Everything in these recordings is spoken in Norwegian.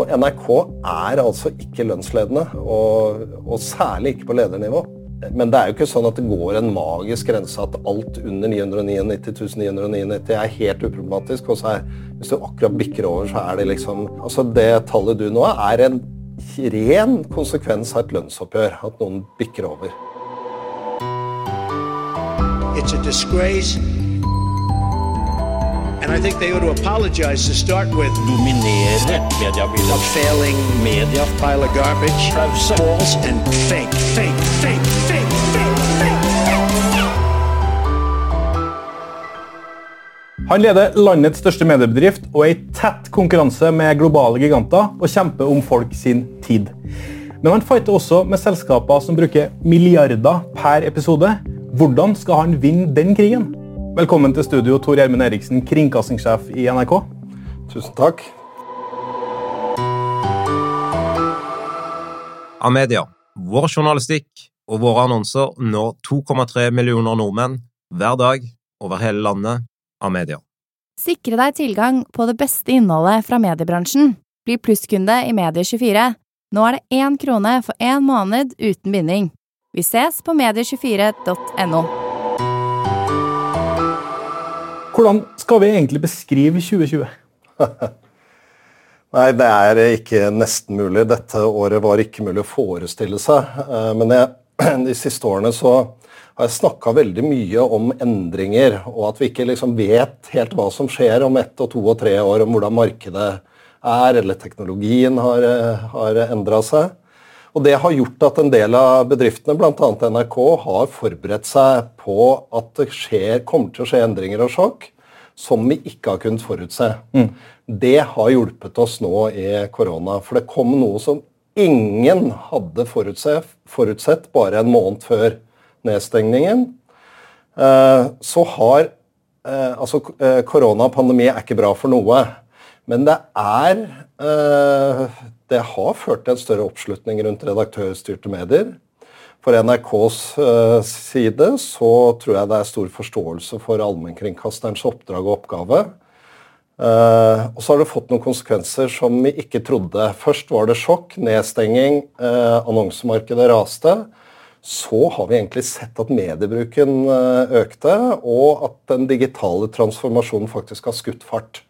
Og NRK er altså ikke lønnsledende, og, og særlig ikke på ledernivå. Men det er jo ikke sånn at det går en magisk grense at alt under 999 999 er helt uproblematisk. Og er, hvis du akkurat bikker over, så er det liksom Altså, det tallet du nå er en ren konsekvens av et lønnsoppgjør. At noen bikker over. It's a disgrace. And I think they ought to apologize to start with. Dominere mediebildet. A failing media. Pile of garbage. False and fake, fake, fake, fake, fake, fake. Han leder landets største mediebedrift og er i tett konkurranse med globale giganter og kjemper om folk sin tid. Men han fighter også med selskaper som bruker milliarder per episode. Hvordan skal han vinne den krigen? Velkommen til studio, Tor Gjermund Eriksen, kringkastingssjef i NRK. Tusen takk. Amedia. Vår journalistikk og våre annonser når 2,3 millioner nordmenn hver dag over hele landet. av media. Sikre deg tilgang på det beste innholdet fra mediebransjen. Bli plusskunde i Medie24. Nå er det én krone for én måned uten binding. Vi ses på medie24.no. Hvordan skal vi egentlig beskrive 2020? Nei, det er ikke nesten mulig. Dette året var ikke mulig å forestille seg. Eh, men jeg, de siste årene så har jeg snakka veldig mye om endringer, og at vi ikke liksom vet helt hva som skjer om ett og to og tre år, om hvordan markedet er, eller teknologien har, har endra seg. Og Det har gjort at en del av bedriftene, bl.a. NRK, har forberedt seg på at det skjer, kommer til å skje endringer og sjokk som vi ikke har kunnet forutse. Mm. Det har hjulpet oss nå i korona. For det kom noe som ingen hadde forutsett, forutsett bare en måned før nedstengningen. Eh, så har eh, Altså, koronapandemi korona og pandemi er ikke bra for noe. Men det er Det har ført til en større oppslutning rundt redaktørstyrte medier. For NRKs side så tror jeg det er stor forståelse for allmennkringkasterens oppdrag og oppgave. Uh, og så har det fått noen konsekvenser som vi ikke trodde. Først var det sjokk, nedstenging, uh, annonsemarkedet raste. Så har vi egentlig sett at mediebruken uh, økte, og at den digitale transformasjonen faktisk har skutt fart.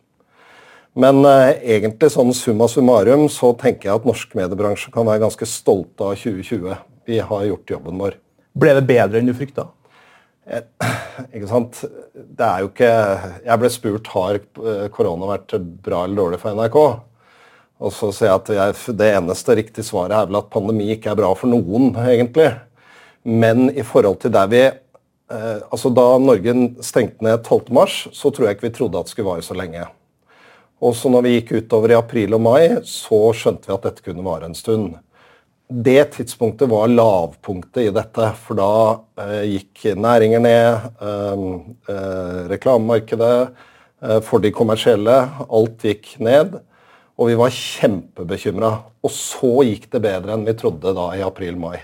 Men egentlig sånn summa summarum så tenker jeg at norsk mediebransje kan være ganske stolte av 2020. Vi har gjort jobben vår. Ble det bedre enn du frykta? Ikke sant? Det er jo ikke Jeg ble spurt har korona vært bra eller dårlig for NRK. Og så sier jeg at jeg, det eneste riktige svaret er vel at pandemi ikke er bra for noen, egentlig. Men i forhold til der vi eh, altså Da Norge stengte ned 12.3, så tror jeg ikke vi trodde at det skulle vare så lenge. Og så når vi gikk utover i april og mai, så skjønte vi at dette kunne vare en stund det tidspunktet var lavpunktet i dette. For da eh, gikk næringer ned, eh, eh, reklamemarkedet eh, for de kommersielle. Alt gikk ned. Og vi var kjempebekymra. Og så gikk det bedre enn vi trodde da i april-mai.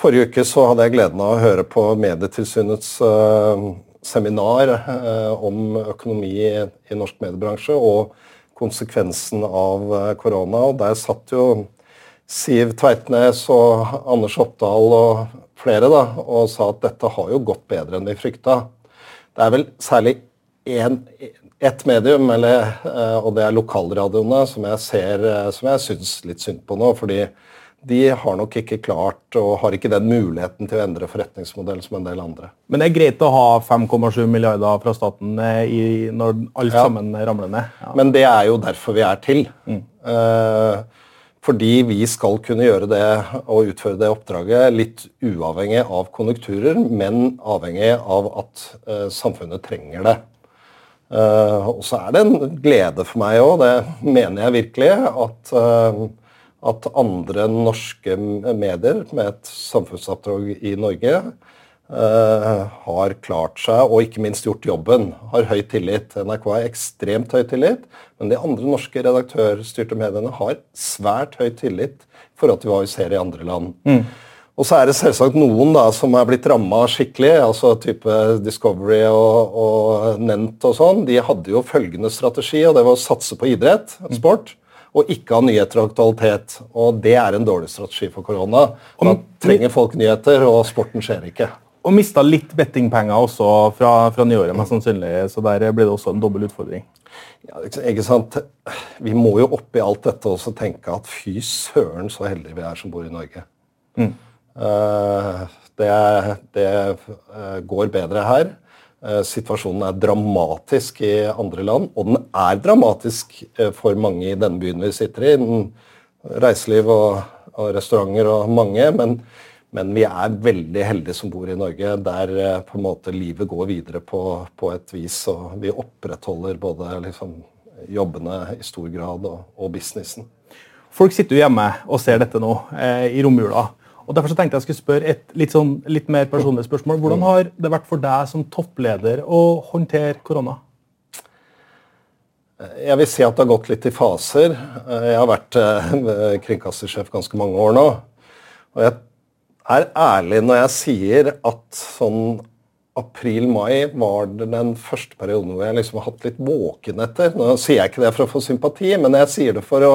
Forrige uke så hadde jeg gleden av å høre på Medietilsynets eh, seminar eh, om økonomi i, norsk mediebransje og konsekvensen av korona. og Der satt jo Siv Tveitnes og Anders Oppdal og flere da, og sa at dette har jo gått bedre enn vi frykta. Det er vel særlig ett medium, eller, eh, og det er lokalradioene, som jeg ser, eh, som jeg syns litt synd på nå. fordi de har nok ikke klart og har ikke den muligheten til å endre forretningsmodell som en del andre. Men det er greit å ha 5,7 milliarder fra staten eh, i, når alt ja. sammen ramler ned? Ja. Men det er jo derfor vi er til. Mm. Eh, fordi vi skal kunne gjøre det og utføre det oppdraget litt uavhengig av konjunkturer, men avhengig av at eh, samfunnet trenger det. Eh, og så er det en glede for meg òg, det mener jeg virkelig, at, uh, at andre norske medier med et samfunnsoppdrag i Norge eh, har klart seg og ikke minst gjort jobben. Har høy tillit. NRK har ekstremt høy tillit, men de andre norske redaktørstyrte mediene har svært høy tillit i forhold til hva vi ser i andre land. Mm. Og så er det selvsagt noen da som er blitt ramma skikkelig, altså type Discovery og, og Nent og sånn. De hadde jo følgende strategi, og det var å satse på idrett, sport. Og ikke ha nyheter og aktualitet. Og det er en dårlig strategi for korona. Da trenger folk nyheter, og sporten skjer ikke. Og mista litt bettingpenger også fra, fra nyåret, mest sannsynlig. Så der blir det også en dobbel utfordring. Ja, ikke sant? Vi må jo oppi alt dette også tenke at fy søren så heldige vi er som bor i Norge. Mm. Uh, det, det uh, går bedre her. Uh, situasjonen er dramatisk i andre land, og den er dramatisk for mange i denne byen vi sitter i. Reiseliv og, og restauranter og mange. men men vi er veldig heldige som bor i Norge, der eh, på en måte livet går videre på, på et vis. Og vi opprettholder både liksom, jobbene i stor grad og, og, businessen. Folk sitter jo hjemme og ser dette nå eh, i romjula. Og Derfor så tenkte jeg skulle spørre et litt, sånn, litt mer personlig spørsmål. Hvordan har det vært for deg som toppleder å håndtere korona? Jeg vil si at det har gått litt i faser. Eh, jeg har vært kringkastersjef ganske mange år nå. Og jeg er ærlig når jeg sier at sånn april-mai var den første perioden hvor jeg liksom har hatt litt våkenetter. Nå sier jeg ikke det for å få sympati, men jeg sier det for å,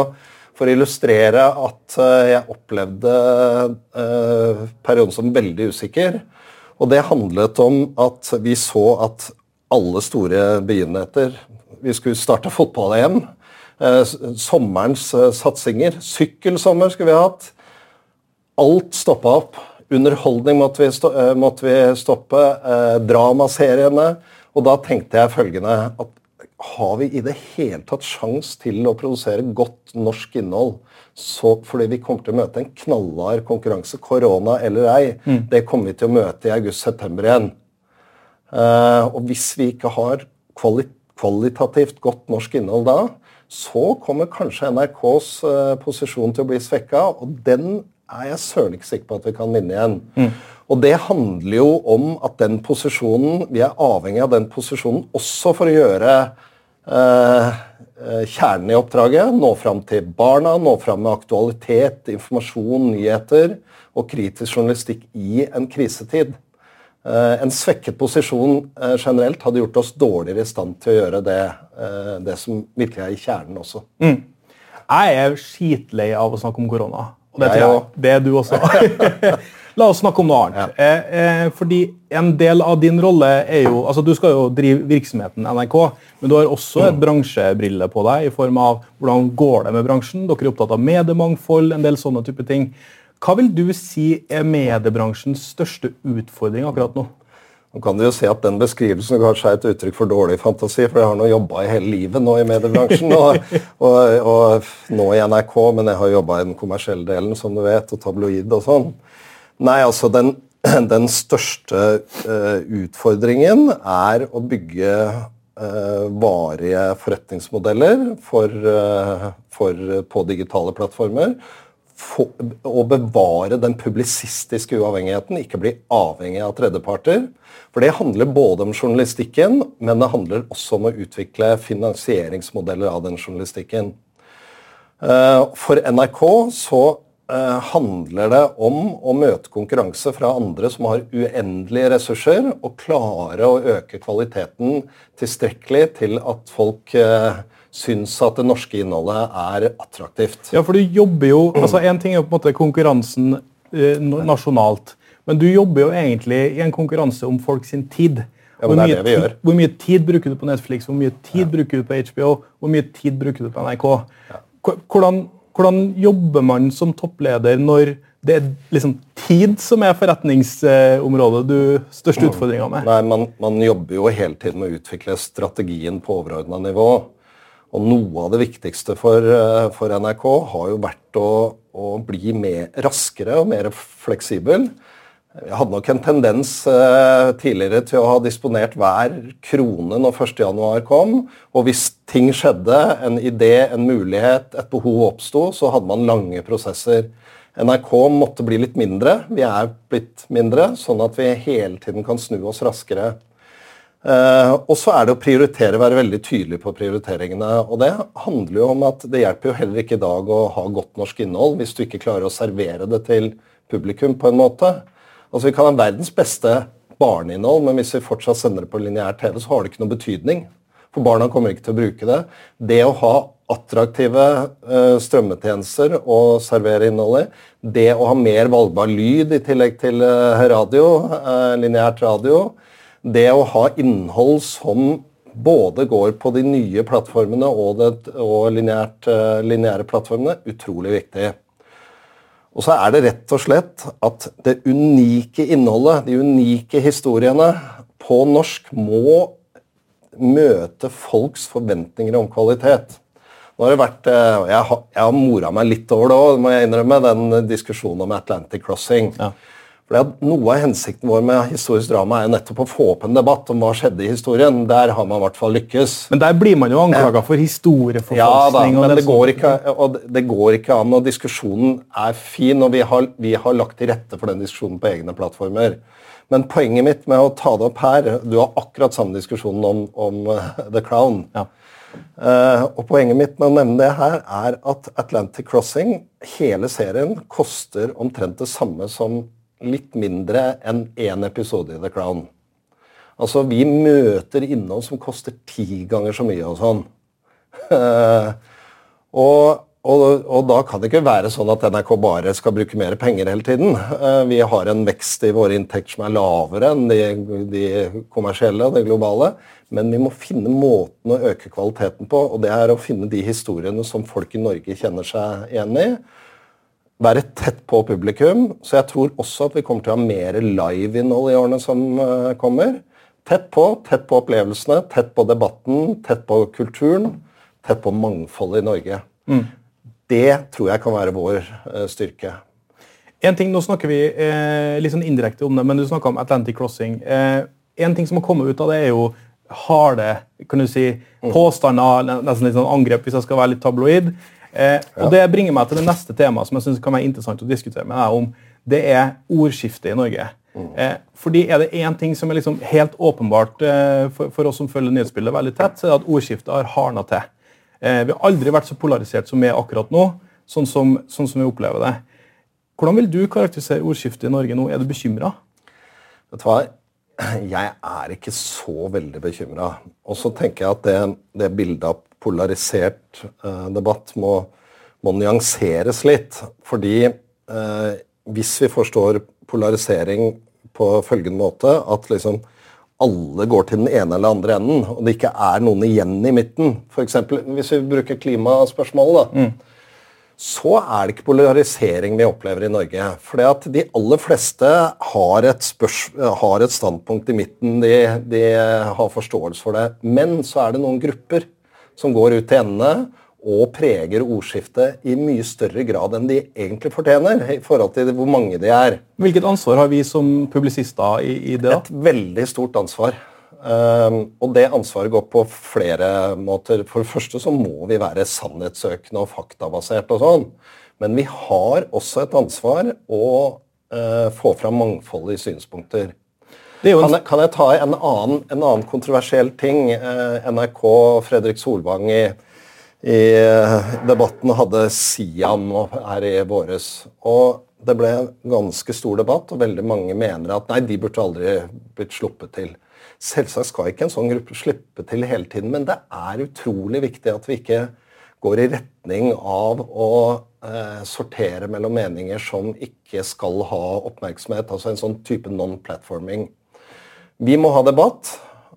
for å illustrere at eh, jeg opplevde uh, perioden som veldig usikker. Og det handlet om at vi så at alle store begivenheter Vi skulle starte fotball-EM. Uh, sommerens satsinger. Sykkelsommer skulle vi hatt. Alt stoppa opp. Underholdning måtte vi, sto eh, måtte vi stoppe. Eh, dramaseriene. Og da tenkte jeg følgende at har vi i det hele tatt sjans til å produsere godt norsk innhold? Så, fordi vi kommer til å møte en knallhard konkurranse, korona eller ei. Mm. Det kommer vi til å møte i august-september igjen. Uh, og hvis vi ikke har kvali kvalitativt godt norsk innhold da, så kommer kanskje NRKs uh, posisjon til å bli svekka. Og den er jeg søren ikke sikker på at vi kan vinne igjen. Mm. Og det handler jo om at den posisjonen Vi er avhengig av den posisjonen også for å gjøre eh, eh, kjernen i oppdraget. Nå fram til barna, nå fram med aktualitet, informasjon, nyheter og kritisk journalistikk i en krisetid. Eh, en svekket posisjon eh, generelt hadde gjort oss dårligere i stand til å gjøre det, eh, det som virkelig er i kjernen også. Mm. Jeg er skitlei av å snakke om korona. Og det, jeg, det er du også. La oss snakke om noe annet. Ja. Eh, eh, fordi En del av din rolle er jo altså Du skal jo drive virksomheten NRK, men du har også et bransjebrille på deg i form av hvordan går det med bransjen. Dere er opptatt av mediemangfold, en del sånne type ting. Hva vil du si er mediebransjens største utfordring akkurat nå? Nå kan du jo se at Den beskrivelsen kanskje er et uttrykk for dårlig fantasi, for jeg har nå jobba i hele livet nå i mediebransjen. Og, og, og, nå i NRK, men jeg har jobba i den kommersielle delen, som du vet, og tabloid og sånn. Nei, altså den, den største uh, utfordringen er å bygge uh, varige forretningsmodeller for, uh, for, på digitale plattformer for, å bevare den publisistiske uavhengigheten, ikke bli avhengig av tredjeparter. For det handler både om journalistikken, men det handler også om å utvikle finansieringsmodeller av den journalistikken. Eh, for NRK så eh, handler det om å møte konkurranse fra andre som har uendelige ressurser, og klare å øke kvaliteten tilstrekkelig til at folk eh, syns at det norske innholdet er attraktivt. Ja, for du jobber jo, altså En ting er jo på en måte konkurransen eh, nasjonalt, men du jobber jo egentlig i en konkurranse om folk sin tid. Ja, men det er det vi gjør. Hvor mye tid bruker du på Netflix, hvor mye tid ja. bruker du på HBO, hvor mye tid bruker du på NRK? Ja. Hvordan, hvordan, jobber man som toppleder når det er liksom tid som er forretningsområdet du største utfordringa med? Nei, man, man, jobber jo hele tiden med å utvikle strategien på overordna nivå. Og noe av det viktigste for, eh, for NRK har jo vært å, å, bli raskere og mer fleksibel. Jeg hadde nok en tendens eh, tidligere til å ha disponert hver krone når 1.1 kom. Og hvis ting skjedde, en idé, en mulighet, et behov oppsto, så hadde man lange prosesser. NRK måtte bli litt mindre. Vi er blitt mindre, sånn at vi hele tiden kan snu oss raskere. Uh, og så er det å prioritere, være veldig tydelig på prioriteringene. Og det handler jo om at det hjelper jo heller ikke i dag å ha godt norsk innhold hvis du ikke klarer å servere det til publikum på en måte. Altså Vi kan ha verdens beste barneinnhold, men hvis vi fortsatt sender det på lineær TV, så har det ikke noe betydning. For barna kommer ikke til å bruke det. Det å ha attraktive uh, strømmetjenester å servere innhold i. Det å ha mer valgbar lyd i tillegg til uh, radio, lineært radio. Det å ha innhold som både går på de nye plattformene og, det, og lineært, lineære plattformene, utrolig viktig. Og så er det rett og slett at det unike innholdet, de unike historiene på norsk, må møte folks forventninger om kvalitet. Nå har det vært, eh, Jeg har, har mora meg litt over det òg, må jeg innrømme, den diskusjonen om Atlantic Crossing. Ja. For Noe av hensikten vår med historisk drama er nettopp å få opp en debatt om hva skjedde i historien. Der har man i hvert fall lykkes. Men der blir man jo anklaga for historieforfalskning. Ja da, men det, det, går ikke, og det går ikke an. og Diskusjonen er fin, og vi har, vi har lagt til rette for den diskusjonen på egne plattformer. Men poenget mitt med å ta det opp her Du har akkurat samme diskusjonen om, om uh, The Crown. Ja. Uh, og Poenget mitt med å nevne det her er at Atlantic Crossing, hele serien, koster omtrent det samme som litt mindre enn én episode i The Crown. Altså, vi møter innhold som koster ti ganger så mye og sånn. og, og, og, da kan det ikke være sånn at NRK bare skal bruke mer penger hele tiden. Uh, vi har en vekst i våre inntekter som er lavere enn de, de kommersielle og det globale. Men vi må finne måten å øke kvaliteten på, og det er å finne de historiene som folk i Norge kjenner seg igjen i være tett på publikum. Så jeg tror også at vi kommer til å ha mer live-innhold i årene som uh, kommer. Tett på, tett på opplevelsene, tett på debatten, tett på kulturen. Tett på mangfoldet i Norge. Mm. Det tror jeg kan være vår uh, styrke. En ting, Nå snakker vi eh, litt sånn indirekte om det, men du snakka om Atlantic Crossing. Eh, en ting som har kommet ut av det, er jo harde kan du si, mm. påstander, nesten litt sånn angrep, hvis jeg skal være litt tabloid. Eh, og Det bringer meg til det neste temaet som jeg synes kan være interessant å diskutere med deg om. Det er ordskiftet i Norge. Mm. Eh, fordi Er det én ting som er liksom helt åpenbart eh, for, for, oss som følger nyhetsbildet veldig tett, så er det at ordskiftet har hardna til. Eh, vi har aldri vært så polarisert som vi er akkurat nå, sånn som, sånn som vi opplever det. Hvordan vil du karakterisere ordskiftet i Norge nå? Er du bekymra? Jeg er ikke så veldig bekymra. Og så tenker jeg at det, det bildet av polarisert eh, debatt må, må, nyanseres litt. Fordi eh, hvis vi forstår polarisering på følgende måte at liksom alle går til den ene eller andre enden, og det ikke er noen igjen i midten For eksempel, hvis vi bruker klimaspørsmålet. da, mm så er det ikke polarisering vi opplever i Norge. Fordi at de aller fleste har et, har et standpunkt i midten. De, de, har forståelse for det. Men så er det noen grupper som går ut til endene og preger ordskiftet i mye større grad enn de egentlig fortjener. i forhold til hvor mange de er. Hvilket ansvar har vi som publisister i, i det? da? Et veldig stort ansvar. Um, og det ansvaret går på flere måter. For det første så må vi være sannhetssøkende og faktabasert og sånn. Men vi har også et ansvar å uh, få fram mangfoldige i synspunkter. En... Kan, jeg, kan, jeg, ta en annen, en annen kontroversiell ting? NRK NRK Fredrik Solvang i, i uh, debatten hadde Siam her i våres. Og det ble en ganske stor debatt, og veldig mange mener at nei, de burde aldri blitt sluppet til. Selvsagt skal ikke en sånn gruppe slippe til hele tiden, men det er utrolig viktig at vi ikke går i retning av å eh, sortere mellom meninger som ikke skal ha oppmerksomhet. Altså en sånn type non-platforming. Vi må ha debatt,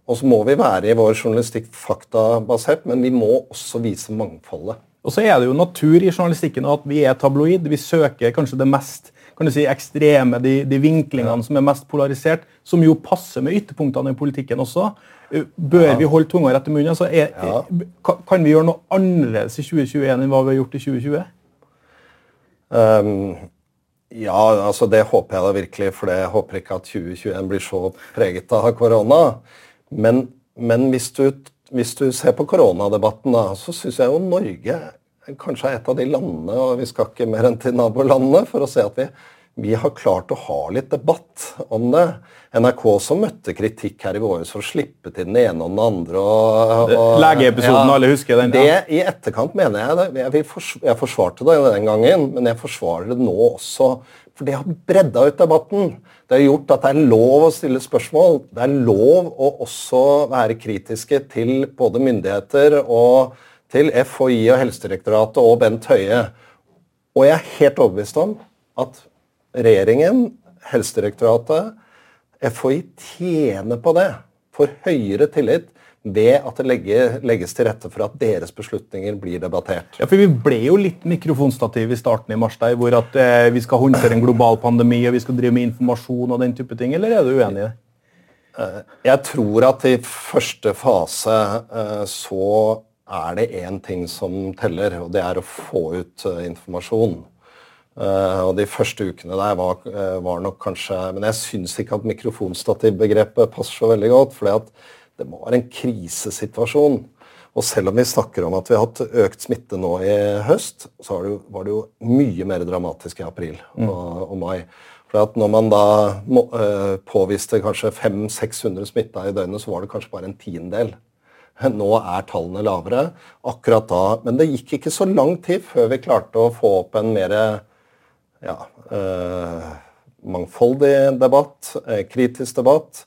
og så må vi være i vår journalistikk faktabasert, men vi må også vise mangfoldet. Og så er det jo natur i journalistikken at vi er tabloid. Vi søker kanskje det mest kan du si, ekstreme, de, de vinklingene ja. som er mest polarisert, som jo passer med ytterpunktene i politikken også. Eh, bør ja. vi holde tunga rett i munnen? Altså, er, ja. Kan vi gjøre noe annerledes i 2021 enn hva vi har gjort i 2020? Um, ja, altså det håper jeg da virkelig, for jeg håper ikke at 2021 blir så preget av korona. Men, men hvis, du, hvis, du, ser på koronadebatten, da, så syns jeg jo Norge kanskje er et av de landene, og vi skal ikke mer enn til nabolandene, for å se at vi, vi har klart å ha litt debatt om det. NRK som møtte kritikk her i våres for å slippe til den ene og den andre. Og, og, Legeepisoden, ja, alle husker den? Ja. Det I etterkant mener jeg det. Jeg, fors jeg, forsvarte det den gangen, men jeg forsvarer det nå også. For det har bredda ut debatten. Det har gjort at det er lov å stille spørsmål. Det er lov å også være kritiske til både myndigheter og til FHI og Helsedirektoratet og Bent Høie. Og jeg er helt overbevist om at regjeringen, Helsedirektoratet, FHI tjener på det. Får høyere tillit ved at det legges til rette for at deres beslutninger blir debattert. Ja, for Vi ble jo litt mikrofonstativ i starten i mars, der, hvor at eh, vi skal håndtere en global pandemi og vi skal drive med informasjon og den type ting, eller er du uenig i det? Eh, jeg tror at i første fase eh, så er det én ting som teller, og det er å få ut eh, informasjon. Og De første ukene der var, var nok kanskje Men jeg syns ikke at mikrofonstativbegrepet passer så veldig godt. For det var en krisesituasjon. Og selv om vi snakker om at vi har hatt økt smitte nå i høst, så var det jo mye mer dramatisk i april og, og mai. For at når man da øh, påviste kanskje 500-600 smitta i døgnet, så var det kanskje bare en tiendedel. Nå er tallene lavere. akkurat da, Men det gikk ikke så lang tid før vi klarte å få opp en mer ja, eh, mangfoldig debatt, eh, kritisk debatt.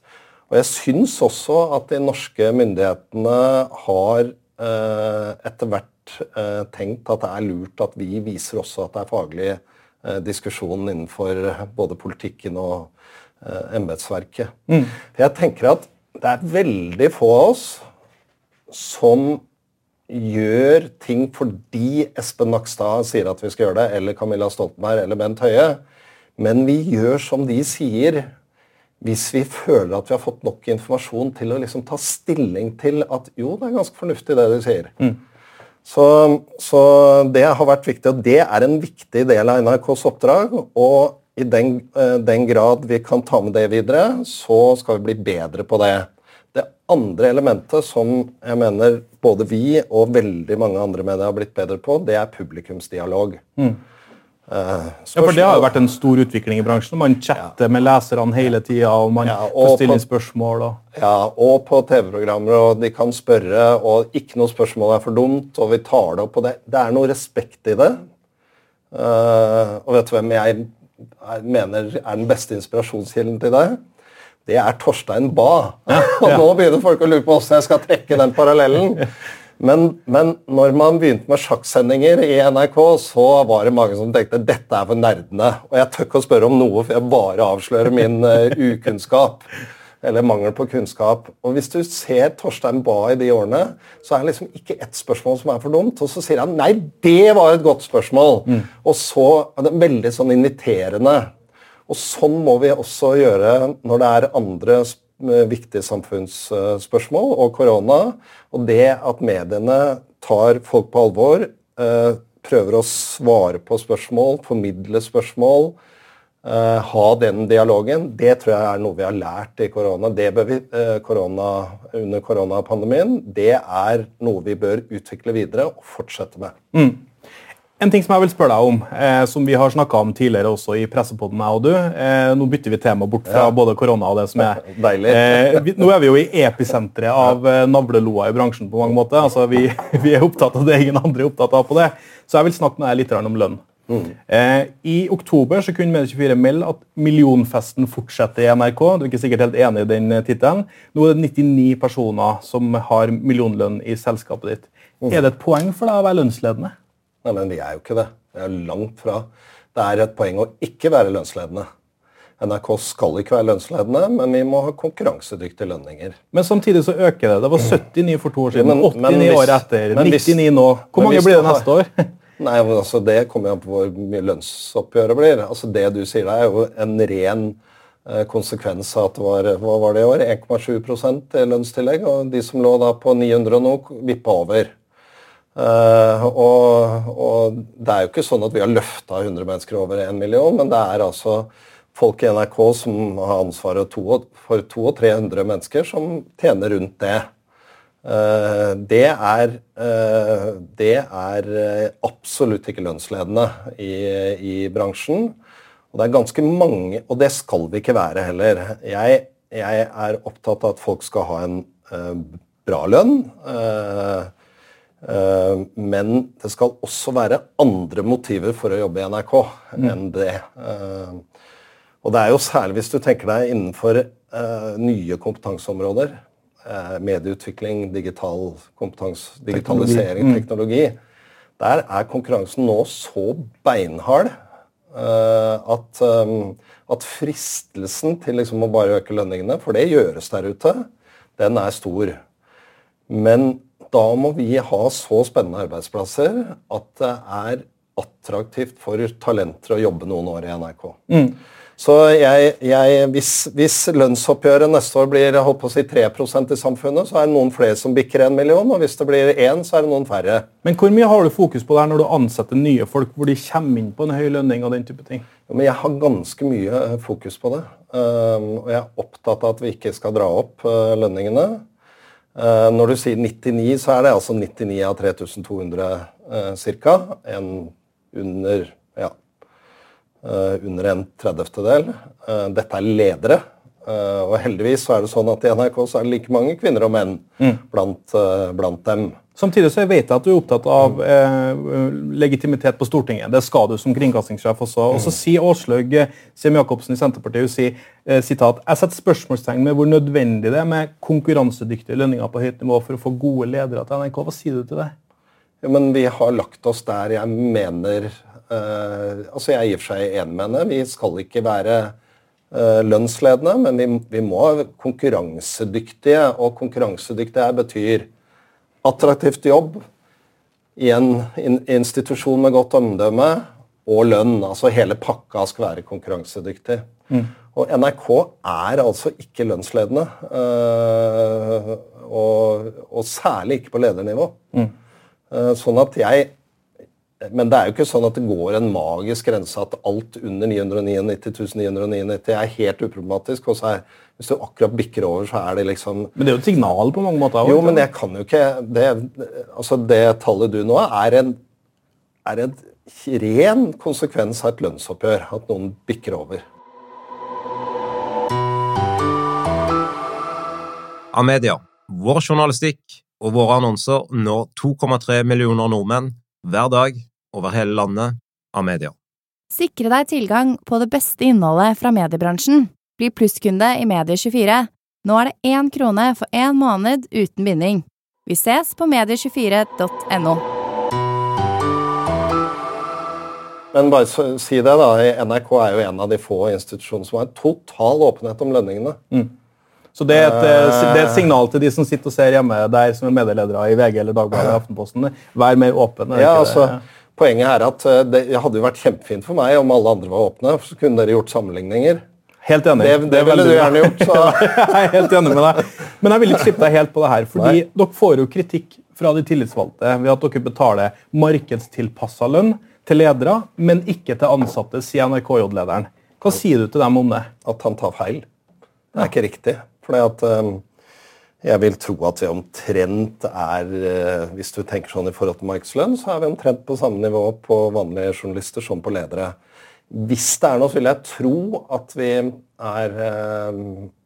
Og jeg syns også at de norske myndighetene har eh, etter hvert eh, tenkt at det er lurt at vi viser også at det er faglig eh, diskusjon innenfor både politikken og eh, embetsverket. Mm. Jeg tenker at det er veldig få av oss som gjør ting fordi Espen Nakstad sier at vi skal gjøre det, eller Camilla Stoltenberg eller Bent Høie, men vi gjør som de sier hvis vi føler at vi har fått nok informasjon til å liksom ta stilling til at jo, det er ganske fornuftig det de sier. Mm. Så, så, det har vært viktig, og det er en viktig del av NRKs oppdrag. Og i den, eh, den grad vi kan ta med det videre, så skal vi bli bedre på det. Det andre elementet som jeg mener både vi og veldig mange andre medier har blitt bedre på, det er publikumsdialog. Mm. Uh, ja, for Det har jo vært en stor utvikling i bransjen. Man chatter ja. med leserne hele tida, og man ja, får stille spørsmål. Og... Ja, og på TV-programmer, og de kan spørre, og ikke noe spørsmål er for dumt, og vi tar det opp. og Det, det er noe respekt i det. Uh, og vet du hvem jeg mener er den beste inspirasjonskilden til det? Det er Torstein Bae. og nå begynner folk å lure på hvordan jeg skal trekke den parallellen. Men, men, når man begynte med sjakksendinger i NRK, så var det mange som tenkte dette er for nerdene. Og jeg tør ikke å spørre om noe, for jeg bare avslører min uh, ukunnskap. Eller mangel på kunnskap. Og Hvis du ser Torstein Bae i de årene, så er det liksom ikke ett spørsmål som er for dumt. Og så sier han nei, det var et godt spørsmål. Mm. Og så er det veldig sånn inviterende. Og sånn må vi også gjøre når det er andre viktige samfunnsspørsmål og korona. Og det at mediene tar folk på alvor, eh, prøver å svare på spørsmål, formidle spørsmål, eh, ha den dialogen, det tror jeg er noe vi har lært i korona. Det bør vi, eh, korona under koronapandemien. Det er noe vi bør utvikle videre og fortsette med. Mm. En ting som jeg vil spørre deg om, eh, som vi har snakka om tidligere også i pressepodden, jeg og du. Eh, nå bytter vi tema bort fra ja. både korona og det som er Deilig. Eh, vi, nå er vi jo i episenteret av eh, navleloa i bransjen på mange måter. Altså, vi, vi, er opptatt av det ingen andre er opptatt av på det. Så jeg vil snakke med deg litt om lønn. Mm. Eh, I oktober så kunne Medie24 melde at millionfesten fortsetter i NRK. Du er ikke sikkert helt enig i den eh, tittelen. Nå er det 99 personer som har millionlønn i selskapet ditt. Mm. Er det et poeng for deg å være lønnsledende? Nei, men vi er jo ikke det. Vi er langt fra. Det er et poeng å ikke være lønnsledende. NRK skal ikke være lønnsledende, men vi må ha konkurransedyktige lønninger. Men samtidig så øker det. Det var 79 for to år siden, men, 89 men hvis, året etter, 99 nå. Hvor mange blir det neste år? Nei, men altså Det kommer an på hvor mye lønnsoppgjøret blir. Altså Det du sier der, er jo en ren eh, konsekvens av at det var hva var det i år, 1,7 i lønnstillegg. Og de som lå da på 900 og noe, vippa over. Uh, og, og, det er jo ikke sånn at vi har løfta 100 mennesker over 1 million, men det er altså folk i NRK som har ansvaret for 200 og 300 mennesker, som tjener rundt det. Uh, det er, uh, det er absolutt ikke lønnsledende i, i, bransjen. Og det er ganske mange, og det skal vi ikke være heller. Jeg, jeg er opptatt av at folk skal ha en bra lønn. Uh, men det skal også være andre motiver for å jobbe i NRK mm. enn det. Eh, og det er jo særlig hvis du tenker deg innenfor eh, nye kompetanseområder. eh, medieutvikling, digital kompetanse, digitalisering, teknologi. Mm. Der er konkurransen nå så beinhard at, at, fristelsen til liksom å bare øke lønningene, for det gjøres der ute, den er stor. Men da må vi ha så spennende arbeidsplasser at det er attraktivt for talenter å jobbe noen år i NRK. Mm. Så jeg, jeg, hvis, hvis, lønnsoppgjøret neste år blir holdt på å si 3% i samfunnet, så er det noen flere som bikker en million, og hvis det blir én, så er det noen færre. Men hvor mye har du fokus på det her når du ansetter nye folk, hvor de kommer inn på en høy lønning og den type ting? Ja, men jeg har ganske mye eh, fokus på det. Um, og jeg er opptatt av at vi ikke skal dra opp uh, lønningene. Uh, når du sier 99, så er det altså 99 av 3200 uh, ca. En under Eh, under en tredjedel. Eh, dette er ledere. Eh, og heldigvis så er det sånn at i NRK så er det like mange kvinner og menn mm. blant, blant, dem. Samtidig så jeg vet jeg at du er opptatt av eh, legitimitet på Stortinget. Det skal du som kringkastingssjef også. Og så mm. sier Åslaug Sem-Jacobsen i Senterpartiet hun sier, eh, sitat, jeg setter spørsmålstegn med hvor nødvendig det er med konkurransedyktige lønninger på høyt nivå for å få gode ledere til NRK. Hva sier du til det? Ja, men Vi har lagt oss der jeg mener eh, altså Jeg er i og for seg enig med henne. Vi skal ikke være uh, lønnsledende, men vi, vi, må være konkurransedyktige. Og konkurransedyktige betyr attraktivt jobb i en institusjon med godt omdømme og lønn. Altså hele pakka skal være konkurransedyktig. Mm. Og NRK er altså ikke lønnsledende. Uh, og, og, særlig ikke på ledernivå. Mm. sånn at jeg men det er jo ikke sånn at det går en magisk grense at alt under 999 999 er helt uproblematisk. og så er, Hvis du akkurat bikker over, så er det liksom Men det er jo et signal på mange måter? Jo, men jeg kan jo ikke Det, altså det tallet du nå er en, er en ren konsekvens av et lønnsoppgjør. At noen bikker over. Amedia, vår journalistikk og våre annonser når 2,3 millioner nordmenn hver dag over hele landet av media. Sikre deg tilgang på det beste innholdet fra mediebransjen. Bli plusskunde i Medie24. Nå er det én krone for én måned uten binding. Vi ses på medie24.no. Men bare si det, da. NRK er jo en av de få institusjonene som har total åpenhet om lønningene. Mm. Så det er, et, det er, et, signal til de som sitter og ser hjemme der som er medieledere i VG eller Dagbladet eller Aftenposten. Vær mer åpen. Ja, altså, Poenget er at eh, det hadde jo vært kjempefint for meg om alle andre var åpne. Så kunne dere gjort sammenligninger. Helt enig. Det, det, det ville du gjerne gjort. Så. jeg er helt enig med deg. Men jeg vil ikke slippe deg helt på det her. fordi Nei. dere får jo kritikk fra de tillitsvalgte ved at dere betaler markedstilpassa lønn til ledere, men ikke til ansatte, sier NRK-lederen. Hva sier du til dem om det? At han tar feil. Det er ikke riktig. Fordi at um, jeg vil tro at vi omtrent er eh, Hvis du tenker sånn i forhold til markedslønn, så er vi omtrent på samme nivå på vanlige journalister som på ledere. Hvis det er noe, så vil jeg tro at vi er eh,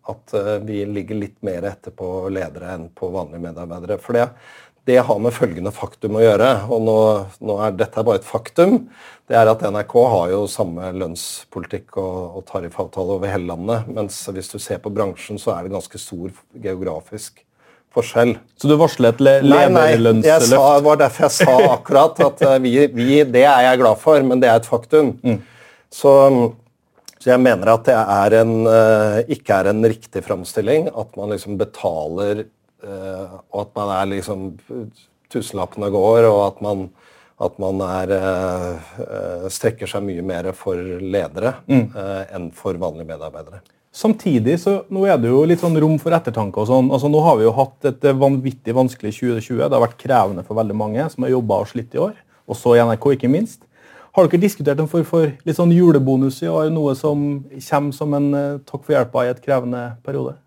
At eh, vi ligger litt mer etter på ledere enn på vanlige medarbeidere. For det, det har med følgende faktum å gjøre. Og nå, nå er dette bare et faktum. Det er at NRK har jo samme lønnspolitikk og, og tariffavtale over hele landet. Mens hvis du ser på bransjen, så er det ganske stor geografisk forskjell. Så du varsler et lederlønnsløft? Nei, det var derfor jeg sa akkurat at eh, vi, vi, det er jeg glad for, men det er et faktum. Mm. Så, så, jeg mener at det er en, uh, ikke er en riktig framstilling at man liksom betaler Eh, og at man er liksom Tusenlappene går, og at man, at man er, eh, strekker seg mye mer for ledere mm. Eh, enn for vanlige medarbeidere. Samtidig så nå er det jo litt sånn rom for ettertanke. og sånn. Altså Nå har vi jo hatt et vanvittig vanskelig 2020. Det har vært krevende for veldig mange som har jobba og slitt i år. Og så i NRK, ikke minst. Har dere diskutert en for, for litt sånn julebonus i år? Noe som kommer som en uh, takk for hjelpa i et krevende periode?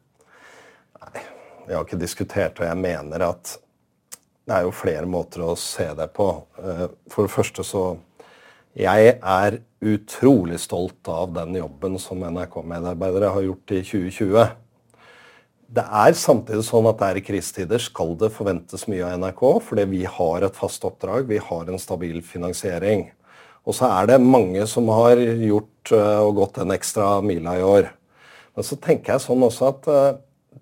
Nei, Vi har ikke diskutert, og jeg mener at det er jo flere måter å se det på. Eh, for det første så Jeg er utrolig stolt av den jobben som NRK-medarbeidere har gjort i 2020. Det er samtidig sånn at det er i krisetider skal det forventes mye av NRK, fordi vi har et fast oppdrag, vi har en stabil finansiering. Og så er det mange som har gjort eh, og gått den ekstra mila i år. Men så tenker jeg sånn også at eh,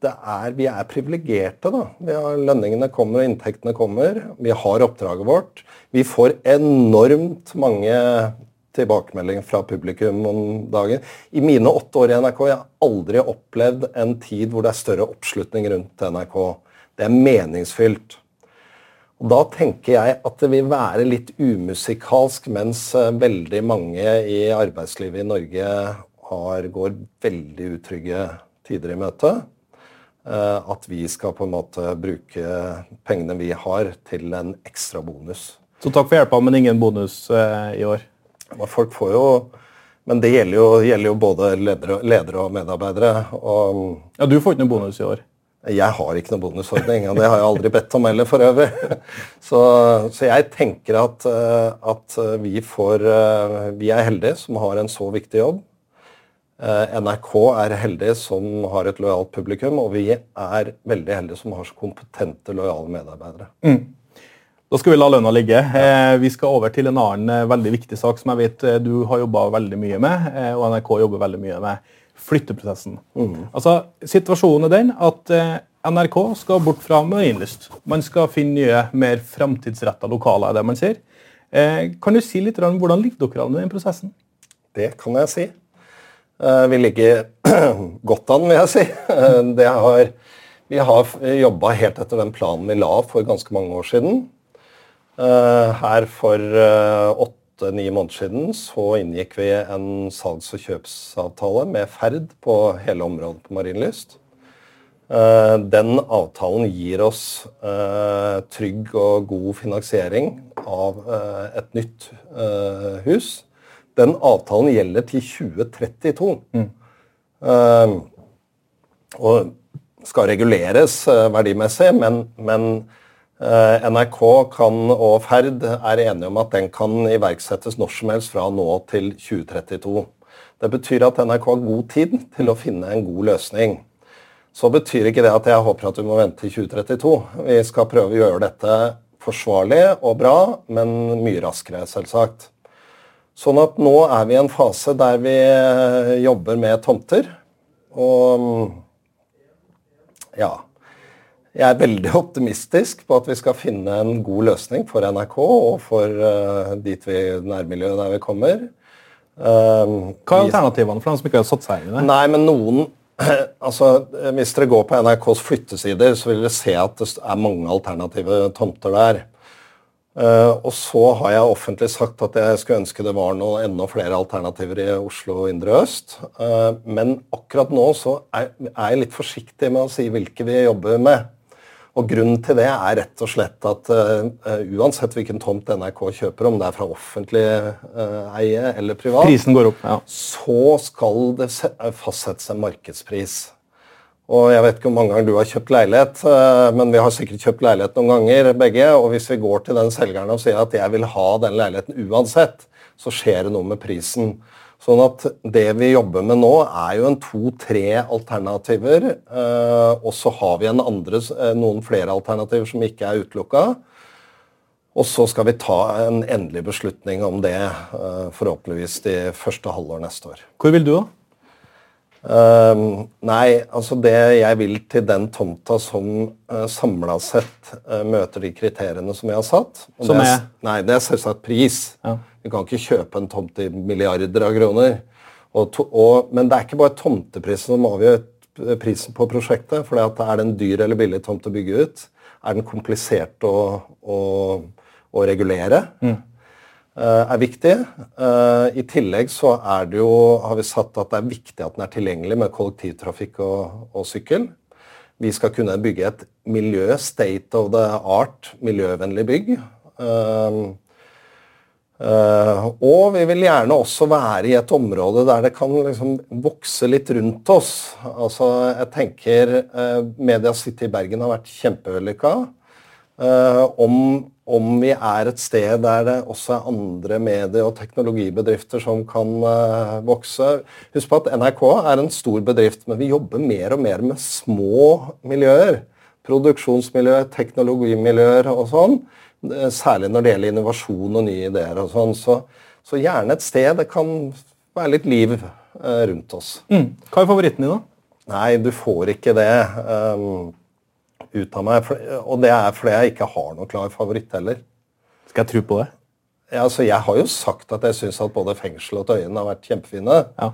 er, vi er privilegerte. da. Har, lønningene kommer, og inntektene kommer. Vi har oppdraget vårt. Vi får enormt mange tilbakemeldinger fra publikum om dagen. I mine åtte år i NRK jeg har aldri opplevd en tid hvor det er større oppslutning rundt NRK. Det er meningsfylt. Og Da tenker jeg at det vil være litt umusikalsk, mens eh, veldig mange i arbeidslivet i Norge har, går veldig utrygge tider i møte. Eh, at vi skal på en måte bruke pengene vi har, til en ekstra bonus. Så takk for hjelpa, men ingen bonus eh, i år? Folk får jo Men det gjelder jo, gjelder jo både ledere, ledere, og medarbeidere. Og, ja, Du får ikke noen bonus i år? Jeg har ikke noen bonusordning, og det har jeg aldri bedt om heller, for øvrig. Så, så jeg tenker at, eh, at, vi får eh, Vi er heldige som har en så viktig jobb. Eh, NRK er heldig som har et lojalt publikum, og vi er veldig heldige som har så kompetente, lojale medarbeidere. Mm. Da skal vi la lønna ligge. Ja. vi skal over til en annen eh, veldig viktig sak som jeg vet eh, du har jobba veldig mye med, og NRK jobber veldig mye med. Flytteprosessen. Mm. Altså, Situasjonen er den at NRK skal bort fra Marienlyst. Man skal finne nye, mer framtidsretta lokaler. er det man sier. Kan du si litt om hvordan ligger dere an i den prosessen? Det kan jeg si. Vi ligger godt an, vil jeg si. Det har, vi har jobba helt etter den planen vi la for ganske mange år siden. Eh, her for eh, åtte-ni måneder siden så inngikk vi en salgs- og kjøpsavtale med Ferd på hele området på Marienlyst. Eh, den avtalen gir oss trygg og god finansiering av et nytt hus. Den avtalen gjelder til 2032. Mm. Og skal reguleres verdimessig, men, men Eh, NRK kan, og Ferd er enige om at den kan iverksettes når som helst fra nå til 2032. Det betyr at NRK har god tid til å finne en god løsning. Så betyr ikke det at jeg håper at vi må vente til 2032. Vi skal prøve å gjøre dette forsvarlig og bra, men mye raskere, selvsagt. Sånn at nå er vi i en fase der vi eh, jobber med tomter. Og ja jeg er veldig optimistisk på at vi skal finne en god løsning for NRK og for uh, dit vi, nærmiljøet der vi kommer. Uh, Hva er alternativene for dem som ikke har satt seg inn i det? Nei, men noen, altså, Hvis dere går på NRKs flyttesider, så vil dere se at det er mange alternative tomter der. Uh, og så har jeg offentlig sagt at jeg skulle ønske det var noe, enda flere alternativer i Oslo indre øst. Uh, men akkurat nå så er, er, jeg litt forsiktig med å si hvilke vi jobber med. Og Grunnen til det er rett og slett at uh, uansett hvilken tomt NRK kjøper, om det er fra offentlig uh, eie eller privat, Prisen går opp, ja. så skal det fastsettes en markedspris. Og Jeg vet ikke hvor mange ganger du har kjøpt leilighet, uh, men vi har sikkert kjøpt leilighet noen ganger begge. og Hvis vi går til den selgeren og sier at jeg vil ha den leiligheten uansett, så skjer det noe med prisen. Sånn at det vi jobber med nå, er jo en to-tre alternativer. Eh, og så har vi andre, eh, noen flere alternativer som ikke er utelukka. Og så skal vi ta en endelig beslutning om det eh, forhåpentligvis de første halvår neste år. Hvor vil du, da? Uh, nei, altså det jeg vil til den tomta som uh, samla sett uh, møter de kriteriene som jeg har satt. som er? Nei, det er selvsagt pris. Ja. Vi kan ikke kjøpe en tomt i milliarder av kroner. Og to, og, men det er ikke bare tomteprisen som avgjør prisen på prosjektet. For er det en dyr eller billig tomt å bygge ut? Er den komplisert å, å, å regulere? Mm. Uh, er viktig. Uh, I tillegg så er det jo, har vi satt at det er viktig at den er tilgjengelig med kollektivtrafikk og, og sykkel. Vi skal kunne bygge et miljø, state of the art, miljøvennlig bygg. Uh, Uh, og vi vil gjerne også være i et område der det kan liksom vokse litt rundt oss. Altså, jeg tenker uh, Media City i Bergen har vært kjempevellykka. Uh, om, om, vi er et sted der det også er andre medie- og teknologibedrifter som kan vokse Husk på at NRK er en stor bedrift, men vi jobber mer og mer med små miljøer. Produksjonsmiljøer, teknologimiljøer og sånn. Eh, særlig når det gjelder innovasjon og nye ideer. og sånn. Så, så, gjerne et sted det kan være litt liv eh, rundt oss. Mm. Hva er favoritten din, da? Nei, du får ikke det um, ut av meg. Og det er fordi jeg ikke har noen klar favoritt heller. Skal jeg tro på det? Ja, altså, jeg har jo sagt at jeg syns at både fengsel og Tøyen har vært kjempefine. Ja.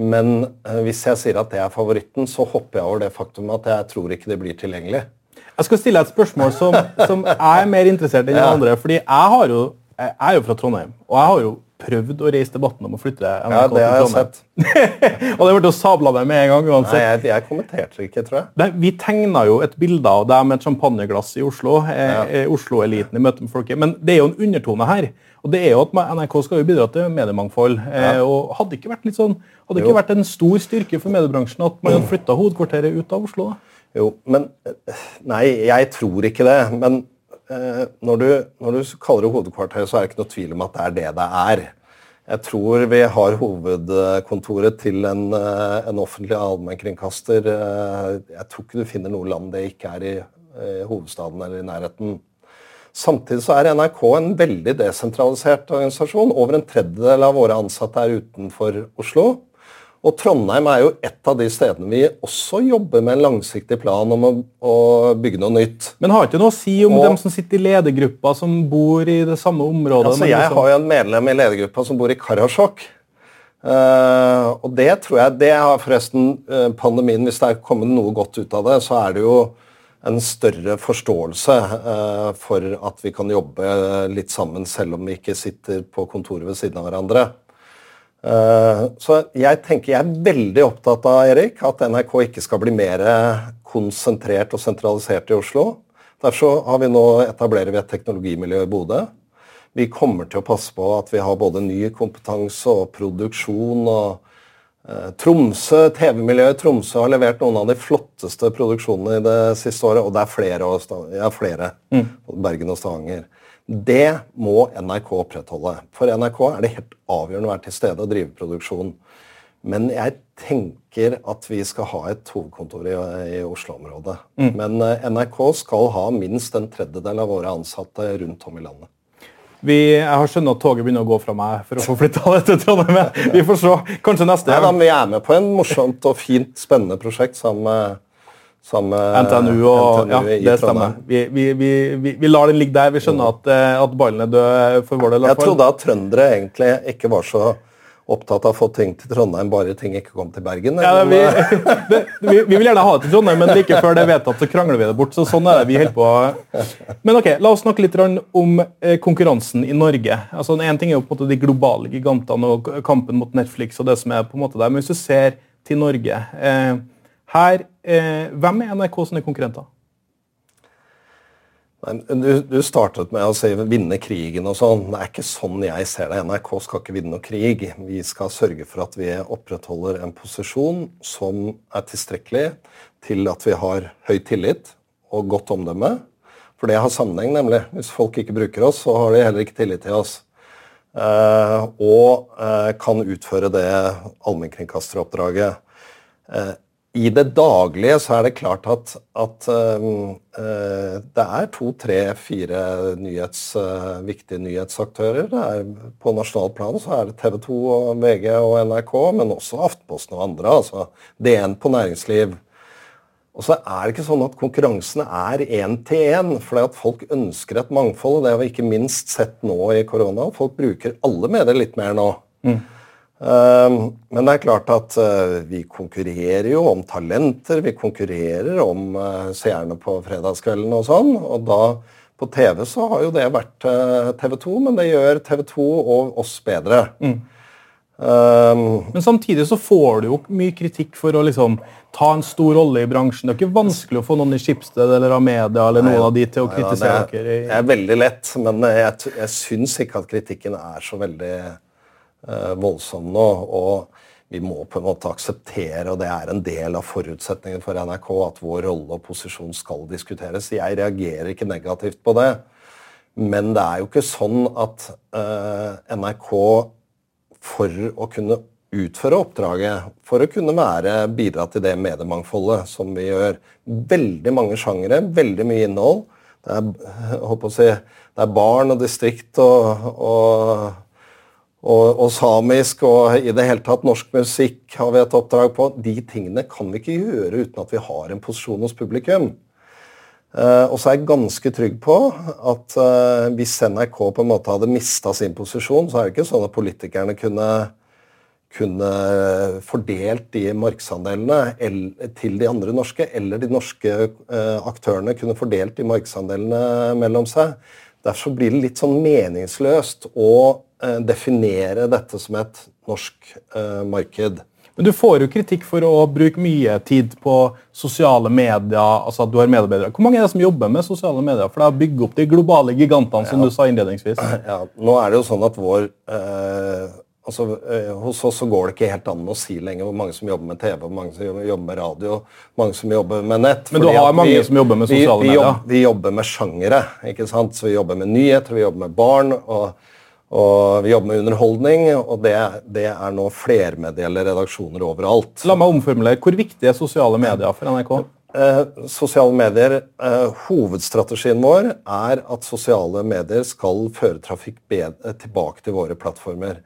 Men uh, hvis jeg sier at det er favoritten, så hopper jeg over det faktum at jeg tror ikke det blir tilgjengelig. Jeg skal stille et spørsmål som, som er mer interessert enn ja. andre. fordi jeg, jo, jeg er jo fra Trondheim, og jeg har jo prøvd å reise debatten om å flytte NRK ja, det har jeg sett. og det ble sabla meg med en gang uansett. Nei, jeg, jeg kommenterte ikke, tror jeg. Det, vi tegna jo et bilde av deg med et champagneglass i Oslo. Eh, ja. Eh, Oslo-eliten i møte med folket. Men det er jo en undertone her. Og det er jo at NRK skal jo bidra til mediemangfold. Eh, ja. og Hadde ikke vært litt sånn, hadde ikke vært en stor styrke for mediebransjen at man hadde flytta hovedkvarteret ut av Oslo? da? Jo, men Nei, jeg tror ikke det. Men eh, når, du, når, du, kaller det hovedkvarter, så er det ikke noe tvil om at det er det det er. Jeg tror vi har hovedkontoret til en, eh, en offentlig allmennkringkaster. Eh, jeg tror ikke du finner noe land det ikke er i, i hovedstaden eller i nærheten. Samtidig så er NRK en veldig desentralisert organisasjon. Over en tredjedel av våre ansatte er utenfor Oslo. Og Trondheim er jo et av de stedene vi også jobber med en langsiktig plan om å, å bygge noe nytt. Men har ikke noe å si om og, dem som sitter i ledergruppa, som bor i det samme området? Altså, jeg liksom... har jo en medlem i ledergruppa som bor i Karasjok. Uh, og det tror jeg Det har forresten uh, pandemien Hvis det er kommet noe godt ut av det, så er det jo en større forståelse uh, for at vi kan jobbe litt sammen, selv om vi ikke sitter på kontoret ved siden av hverandre. Eh, så jeg tenker jeg er veldig opptatt av Erik, at NRK ikke skal bli mer konsentrert og sentralisert i Oslo. Derfor har vi nå etablerer vi et teknologimiljø i Bodø. Vi kommer til å passe på at vi har både ny kompetanse og produksjon. og eh, Tromsø, TV-miljøet i Tromsø har levert noen av de flotteste produksjonene i det siste året. Og det er flere. Ja, flere. Mm. Bergen og Stavanger. Det må NRK opprettholde. For NRK er det helt avgjørende å være til stede og drive produksjon. Men jeg tenker at vi skal ha et hovedkontor i, i Oslo-området. Mm. Men uh, NRK skal ha minst en tredjedel av våre ansatte rundt om i landet. Vi, jeg har skjønt at toget begynner å gå fra meg for å få flytta det til Trondheim. Vi får se. Kanskje neste gang. vi er med på en morsomt og fint, spennende prosjekt sammen med samme NTNU og NTNU ja, det stemmer. Vi, vi, vi, vi, lar den ligge der. Vi skjønner at, eh, at ballen er død for vår del. Jeg trodde at trøndere egentlig ikke var så opptatt av å få ting til Trondheim, bare ting ikke kom til Bergen. Ja, vi, det, vi, vil gjerne ha det til Trondheim, men like før det er vedtatt, så krangler vi det bort. så sånn er det vi holder på. Men ok, La oss snakke litt om eh, konkurransen i Norge. Altså, en ting er jo på en måte de globale gigantene og kampen mot Netflix. og det som er på en måte der, Men hvis du ser til Norge eh, her, eh, Hvem er NRK sine konkurrenter? Du, du, startet med å si 'vinne krigen' og sånn. Det er ikke sånn jeg ser det. NRK skal ikke vinne noe krig. Vi skal sørge for at vi opprettholder en posisjon som er tilstrekkelig til at vi har høy tillit og godt omdømme. For det har sammenheng, nemlig. Hvis folk ikke bruker oss, så har de heller ikke tillit til oss. Eh, og eh, kan utføre det allmennkringkasteroppdraget. I det daglige så er det klart at, at uh, det er to, tre, fire nyhets, uh, viktige nyhetsaktører. Er, på nasjonalt plan så er det TV 2 og VG og NRK, men også Aftenposten og andre. altså DN på næringsliv. Og så er det ikke sånn at konkurransene er én til én, fordi at folk ønsker et mangfold. og Det har vi ikke minst sett nå i korona. Folk bruker alle medier litt mer nå. Mm. Ehm, men det er klart at eh, vi konkurrerer jo om talenter. Vi konkurrerer om eh, seerne på fredagskvelden og sånn. Og da på TV så har jo det vært eh, TV 2, men det gjør TV 2 og oss bedre. Mm. Um, men samtidig så får du jo mye kritikk for å liksom ta en stor rolle i bransjen. Det er ikke vanskelig å få noen i Skipsted eller Amedia eller noen av de til å kritisere dere. Det er veldig lett, men jeg, jeg syns ikke at kritikken er så veldig voldsom nå. og vi må på en måte akseptere, og det er en del av forutsetningen for NRK, at vår rolle og posisjon skal diskuteres. Jeg reagerer ikke negativt på det. Men det er jo ikke sånn at uh, NRK, for å kunne utføre oppdraget, for å kunne være, bidra til det mediemangfoldet som vi gjør Veldig mange sjangere, veldig mye innhold. Det er, si, det er barn og distrikt og, og og, og, samisk og i det hele tatt norsk musikk har vi et oppdrag på. De tingene kan vi ikke gjøre uten at vi har en posisjon hos publikum. Uh, og så er jeg ganske trygg på at uh, hvis NRK på en måte hadde mista sin posisjon, så er det ikke sånn at politikerne kunne, kunne fordelt de markedsandelene til de andre norske, eller de norske uh, aktørene kunne fordelt de markedsandelene mellom seg. Derfor blir det litt sånn meningsløst å definere dette som et norsk marked. Men du får jo kritikk for å bruke mye tid på sosiale medier. altså at du har medarbeidere. Hvor mange er det som jobber med sosiale medier for å bygge opp de globale gigantene? som ja. du sa innledningsvis? Ja, nå er det jo sånn at vår eh, altså, eh, Hos oss så går det ikke helt an å si lenger hvor mange som jobber med TV, hvor mange som jobber med radio, mange som jobber med nett. Men du har mange vi, som jobber med sosiale vi, vi medier? Jobber, vi jobber med sjangere. ikke sant? Så Vi jobber med nyheter, vi jobber med barn. og og vi jobber med underholdning, og det, det er nå flermedielle redaksjoner overalt. La meg omformulere. Hvor viktig er sosiale medier for NRK? Eh, sosiale medier, eh, Hovedstrategien vår er at sosiale medier skal føre trafikk bedre, tilbake til våre plattformer.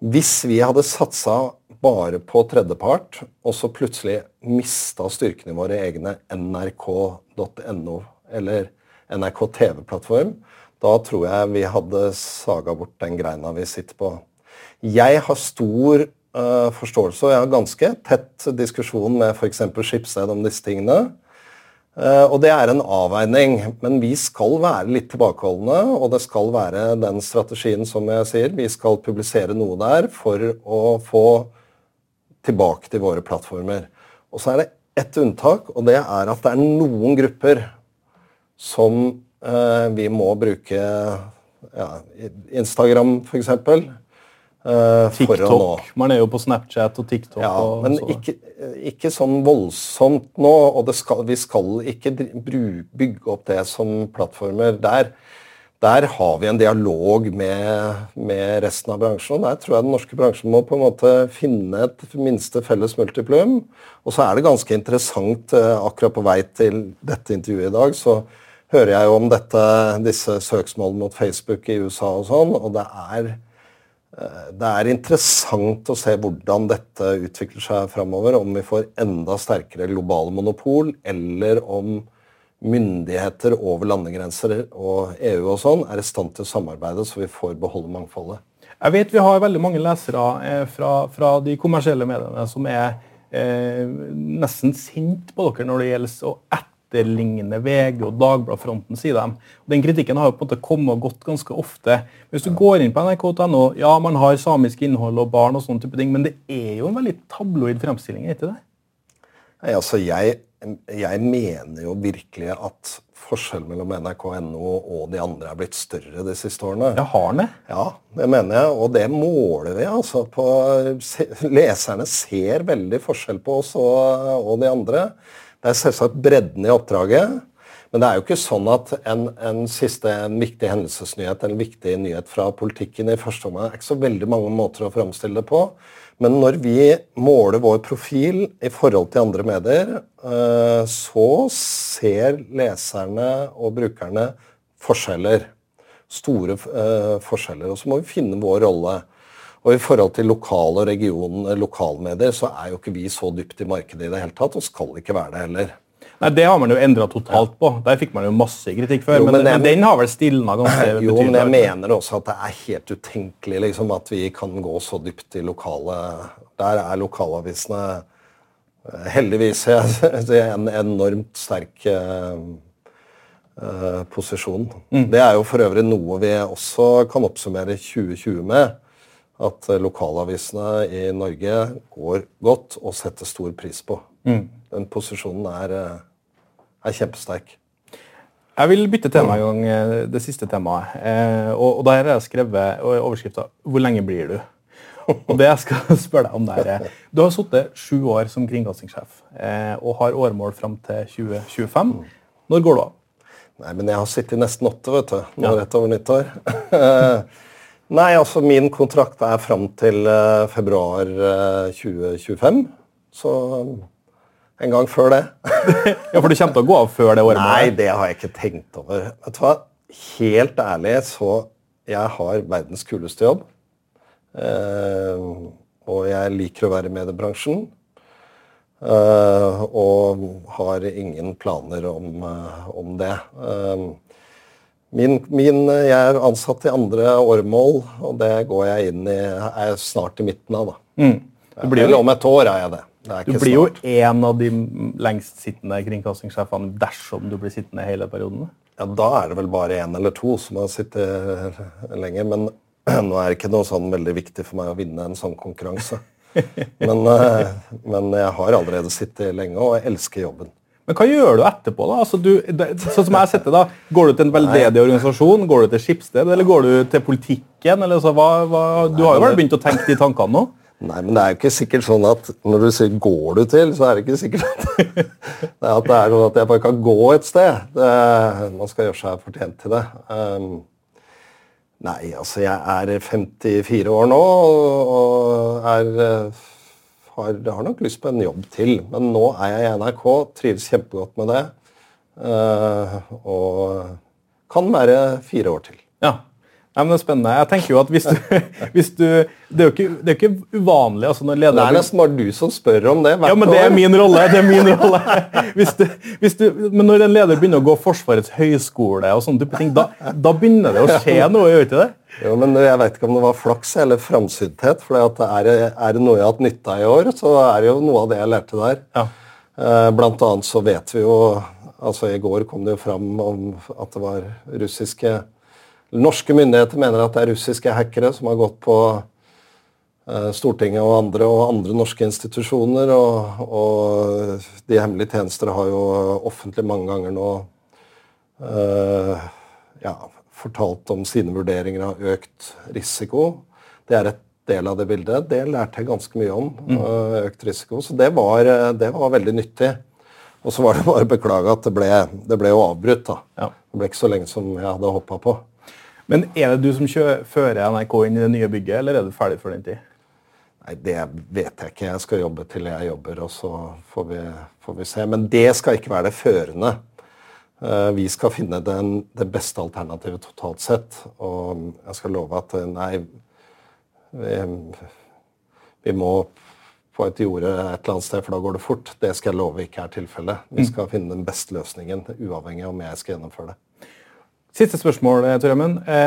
Hvis vi hadde satsa bare på tredjepart, og så plutselig mista styrkene våre egne nrk.no eller NRK TV-plattform, da tror jeg vi hadde saga bort den greina vi sitter på. Jeg har stor uh, forståelse, og jeg har ganske tett diskusjon med f.eks. Skipsted om disse tingene. Uh, og det er en avveining, men vi skal være litt tilbakeholdne. Og det skal være den strategien som jeg sier. Vi skal publisere noe der for å få tilbake til våre plattformer. Og så er det ett unntak, og det er at det er noen grupper som vi må bruke ja, Instagram, f.eks. Uh, TikTok. Man er jo på Snapchat og TikTok. Ja, og men ikke, ikke, sånn voldsomt nå. Og skal, vi skal ikke bygge opp det som plattformer der. Der har vi en dialog med, med, resten av bransjen. og Der tror jeg den norske bransjen må på en måte finne et minste felles multiplum. Og så er det ganske interessant, eh, akkurat på vei til dette intervjuet i dag, så hører jeg jo om dette, disse søksmålene mot Facebook i USA og sånn, og det er, eh, det er interessant å se hvordan dette utvikler seg framover. Om vi får enda sterkere globale monopol, eller om myndigheter over landegrenser og EU og sånn er i stand til å samarbeide, så vi får beholde mangfoldet. Jeg vet vi har veldig mange lesere eh, fra, fra de kommersielle mediene som er eh, nesten sint på dere når det gjelder å etter etterligne VG og Dagbladet-fronten, sier de. Den kritikken har jo på en måte kommet og gått ganske ofte. Hvis du går inn på nrk.no, ja, man har samisk innhold og barn og sånne type ting, men det er jo en veldig tabloid fremstilling, er ikke det? Nei, altså, jeg, jeg mener jo virkelig at forskjellen mellom nrk.no og de andre er blitt større de siste årene. Ja, har det? Ja, det mener jeg, og det måler vi. altså. På, leserne ser veldig forskjell på oss og, og de andre. Det er selvsagt bredden i oppdraget. Men det er jo ikke sånn at en, en siste en viktig hendelsesnyhet en viktig nyhet fra politikken i første omgang er ikke så veldig mange måter å framstille det på. Men når vi måler vår profil i forhold til andre medier, eh, så ser leserne og brukerne forskjeller. Store eh, forskjeller. Og så må vi finne vår rolle. Og i forhold til lokale og region, lokalmedier, så er jo ikke vi så dypt i markedet i det hele tatt, og skal ikke være det heller. Nei, Det har man jo endra totalt på. Der fikk man jo masse kritikk før. Jo, men, men, det, men, den har vel stilna ganske jo, betydelig? Jo, men jeg mener også at det er helt utenkelig liksom, at vi kan gå så dypt i lokale Der er lokalavisene heldigvis i en enormt sterk posisjon. Mm. Det er jo for øvrig noe vi også kan oppsummere 2020 med at lokalavisene i Norge går godt og setter stor pris på. Mm. Den posisjonen er, eh, er, kjempesterk. Jeg vil bytte tema en gang, eh, det siste temaet. Eh, og, og Der har jeg skrevet overskrifta 'Hvor lenge blir du?' Og det jeg skal spørre deg om der, Du har sittet sju år som kringkastingssjef eh, og har åremål fram til 2025. Når går du av? Nei, men Jeg har sittet i nesten åtte, vet du. Nå rett over nyttår. Nei, altså min kontrakt er fram til uh, februar uh, 2025. Så um, en gang før det. ja, For du kommer til å gå av før det året? Nei, det har jeg ikke tenkt over. Vet du hva? Helt ærlig så Jeg har verdens kuleste jobb. og jeg liker å være i mediebransjen. og har ingen planer om, om det. Min, min, jeg er ansatt i andre åremål, og det går jeg inn i er snart i midten av. da. Mm. Eller om et år er jeg det. det er du blir snart. jo en av de lengstsittende kringkastingssjefene dersom du blir sittende hele perioden? Ja, Da er det vel bare én eller to som har sittet lenger. Men nå er det ikke noe sånn veldig viktig for meg å vinne en sånn konkurranse. Men, eh, men jeg har allerede sittet lenge, og jeg elsker jobben. Men hva gjør du etterpå? da? Altså, du, det, sånn som jeg har sett det da, Går du til en veldedig organisasjon, går du til Skipsted, eller går du til politikken? eller så, hva, hva, Du har jo vel begynt å tenke de tankene nå? Nei, men det er jo ikke sikkert sånn at når du sier 'går du til', så er det ikke sikkert at det, at det er sånn at jeg bare kan gå et sted. Det, man skal gjøre seg fortjent til det. Um, nei, altså jeg er 54 år nå og er har, har, nok lyst på en jobb til. Men nå er jeg i NRK, trives kjempegodt med det. Uh, og kan være fire år til. Ja. Nei, men det er spennende. Jeg tenker jo at hvis du, hvis du Det er jo ikke, det er ikke uvanlig altså når ledere... Det er nesten bare du som spør om det. Ja, men det er min rolle. det er min rolle. Hvis du, hvis du, men når en leder begynner å gå Forsvarets høyskole, og sånne type ting, da, da begynner det å skje noe? gjør ikke det? Jo, men Jeg vet ikke om det var flaks eller framsynthet. for er, er, det noe jeg har hatt nytte av i år, så er det jo noe av det jeg lærte der. Ja. Eh, blant annet så vet vi jo altså I går kom det jo fram om at det var russiske Norske myndigheter mener at det er russiske hackere som har gått på eh, Stortinget og andre og andre norske institusjoner. Og, og de hemmelige tjenester har jo offentlig mange ganger nå uh, ja, fortalt om sine vurderinger av økt risiko. Det er et del av det bildet. Det lærte jeg ganske mye om. Mm. økt risiko, Så det var, det var, veldig nyttig. Og så var det bare å beklage at det ble, det ble jo avbrutt. da. Ja. Det ble ikke så lenge som jeg hadde håpa på. Men er det du som fører NRK inn i det nye bygget, eller er du ferdig for den tid? Nei, Det vet jeg ikke. Jeg skal jobbe til jeg jobber, og så får vi, får vi se. Men det skal ikke være det førende. Eh, vi skal finne den, det beste alternativet totalt sett. Og jeg skal love at eh, nei vi, vi, må på et jorde et eller annet sted, for da går det fort. Det skal jeg love ikke er tilfellet. Vi mm. skal mm. finne den beste løsningen, uavhengig av om jeg skal gjennomføre det. Siste spørsmål, eh, Tor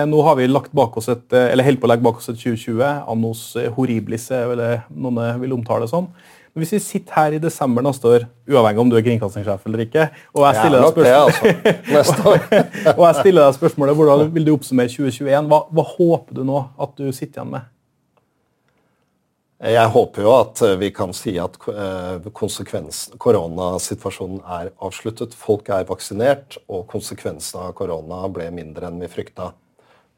Nå har vi lagt bak oss et, eller holdt på å legge bak oss et 2020. Annos horribilis, vil noen vil omtale det sånn. Hvis vi sitter her i desember neste år, uavhengig om du er kringkastingssjef eller ikke, og jeg stiller, deg spørsmål... altså. og jeg stiller deg spørsmålet hvordan vil du oppsummere 2021, hva, hva håper du nå at du sitter igjen med? Jeg håper jo at eh, vi kan si at eh, koronasituasjonen er avsluttet. Folk er vaksinert, og konsekvensene av korona ble mindre enn vi frykta.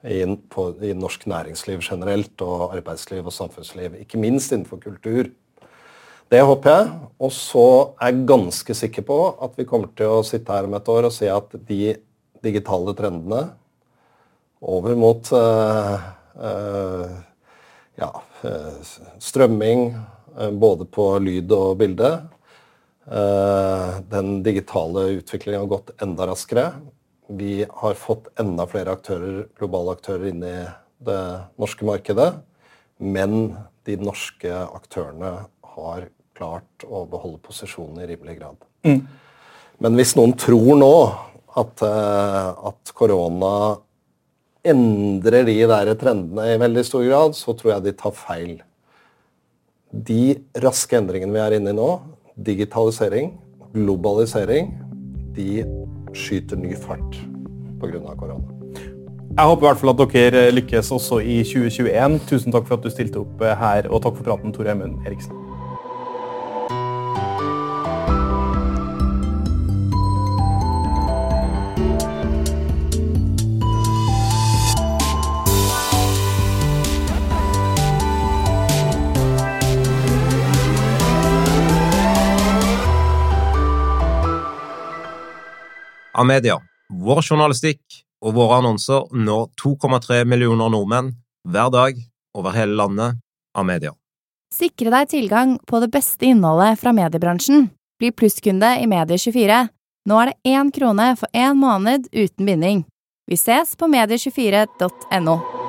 I, på, I norsk næringsliv generelt, og arbeidsliv og samfunnsliv. Ikke minst innenfor kultur. Det håper jeg. Og så er jeg ganske sikker på at vi kommer til å sitte her om et år og si at de digitale trendene over mot uh, uh, ja, uh, strømming både på lyd og bilde Den digitale utviklingen har gått enda raskere. Vi har fått enda flere aktører, globale aktører inn i det norske markedet. Men de norske aktørene har klart å beholde posisjonen i rimelig grad. Mm. Men hvis noen tror nå at, uh, at, korona endrer de der trendene i veldig stor grad, så tror jeg de tar feil. De raske endringene vi er inne i nå, digitalisering, globalisering, de skyter ny fart pga. korona. Jeg håper i hvert fall at dere lykkes også i 2021. Tusen takk for at du stilte opp her, og takk for praten, Tor Eimund Eriksen. Amedia. Vår journalistikk og våre annonser når 2,3 millioner nordmenn hver dag over hele landet. av media. Sikre deg tilgang på det beste innholdet fra mediebransjen. Bli plusskunde i Medie24. Nå er det én krone for én måned uten binding. Vi ses på medie24.no.